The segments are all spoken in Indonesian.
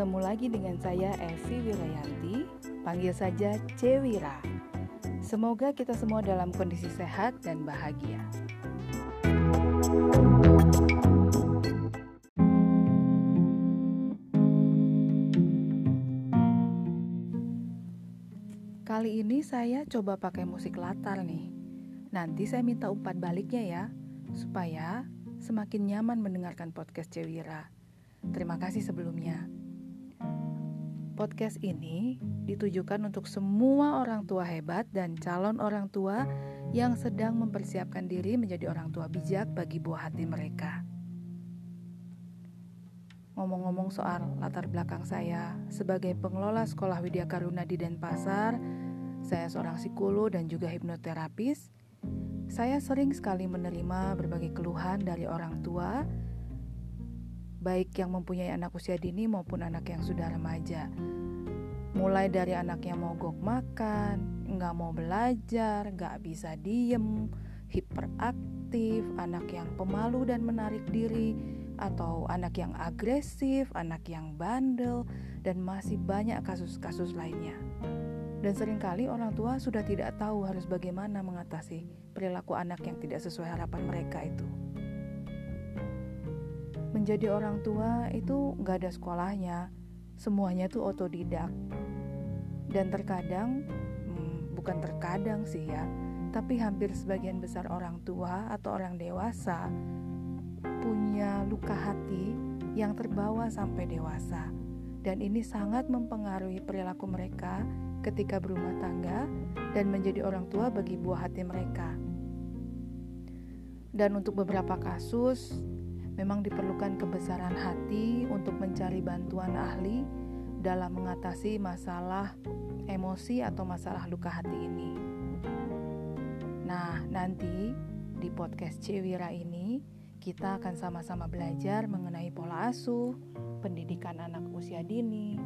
Bertemu lagi dengan saya Evi Wirayanti, panggil saja Cewira. Semoga kita semua dalam kondisi sehat dan bahagia. Kali ini saya coba pakai musik latar nih. Nanti saya minta umpan baliknya ya, supaya semakin nyaman mendengarkan podcast Cewira. Terima kasih sebelumnya. Podcast ini ditujukan untuk semua orang tua hebat dan calon orang tua yang sedang mempersiapkan diri menjadi orang tua bijak bagi buah hati mereka. Ngomong-ngomong soal latar belakang saya sebagai pengelola sekolah Widya Karuna di Denpasar, saya seorang psikolog dan juga hipnoterapis. Saya sering sekali menerima berbagai keluhan dari orang tua, baik yang mempunyai anak usia dini maupun anak yang sudah remaja. Mulai dari anak yang mogok makan, nggak mau belajar, nggak bisa diem, hiperaktif, anak yang pemalu dan menarik diri, atau anak yang agresif, anak yang bandel, dan masih banyak kasus-kasus lainnya. Dan sering kali orang tua sudah tidak tahu harus bagaimana mengatasi perilaku anak yang tidak sesuai harapan mereka itu. Menjadi orang tua itu nggak ada sekolahnya, semuanya itu otodidak. Dan terkadang, hmm, bukan terkadang sih ya, tapi hampir sebagian besar orang tua atau orang dewasa punya luka hati yang terbawa sampai dewasa, dan ini sangat mempengaruhi perilaku mereka ketika berumah tangga dan menjadi orang tua bagi buah hati mereka. Dan untuk beberapa kasus, memang diperlukan kebesaran hati untuk mencari bantuan ahli dalam mengatasi masalah emosi atau masalah luka hati ini. Nah, nanti di podcast Cewira ini kita akan sama-sama belajar mengenai pola asuh, pendidikan anak usia dini,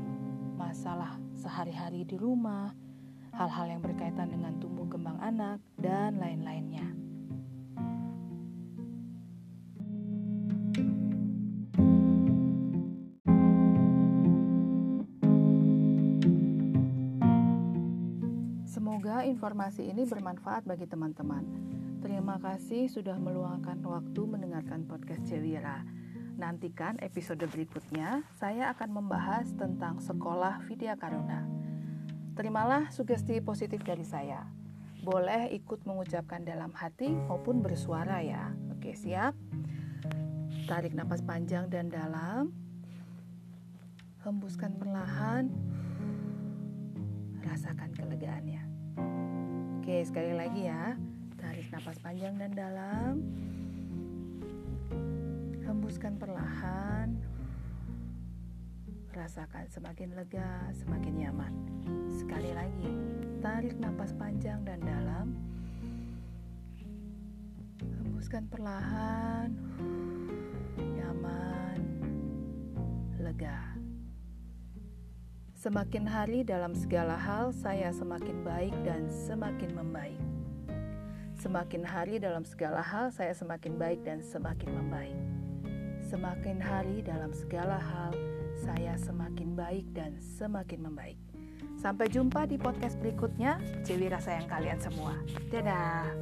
masalah sehari-hari di rumah, hal-hal yang berkaitan dengan tumbuh kembang anak, dan lain-lainnya. Semoga informasi ini bermanfaat bagi teman-teman. Terima kasih sudah meluangkan waktu mendengarkan podcast Cewira. Nantikan episode berikutnya, saya akan membahas tentang sekolah Vidya Karuna. Terimalah sugesti positif dari saya. Boleh ikut mengucapkan dalam hati maupun bersuara ya. Oke, siap? Tarik nafas panjang dan dalam. Hembuskan perlahan. Rasakan kelegaannya. Oke, sekali lagi ya. Tarik nafas panjang dan dalam. Hembuskan perlahan. Rasakan semakin lega, semakin nyaman. Sekali lagi, tarik nafas panjang dan dalam. Hembuskan perlahan. Semakin hari dalam segala hal, saya semakin baik dan semakin membaik. Semakin hari dalam segala hal, saya semakin baik dan semakin membaik. Semakin hari dalam segala hal, saya semakin baik dan semakin membaik. Sampai jumpa di podcast berikutnya. Cewira sayang kalian semua. Dadah.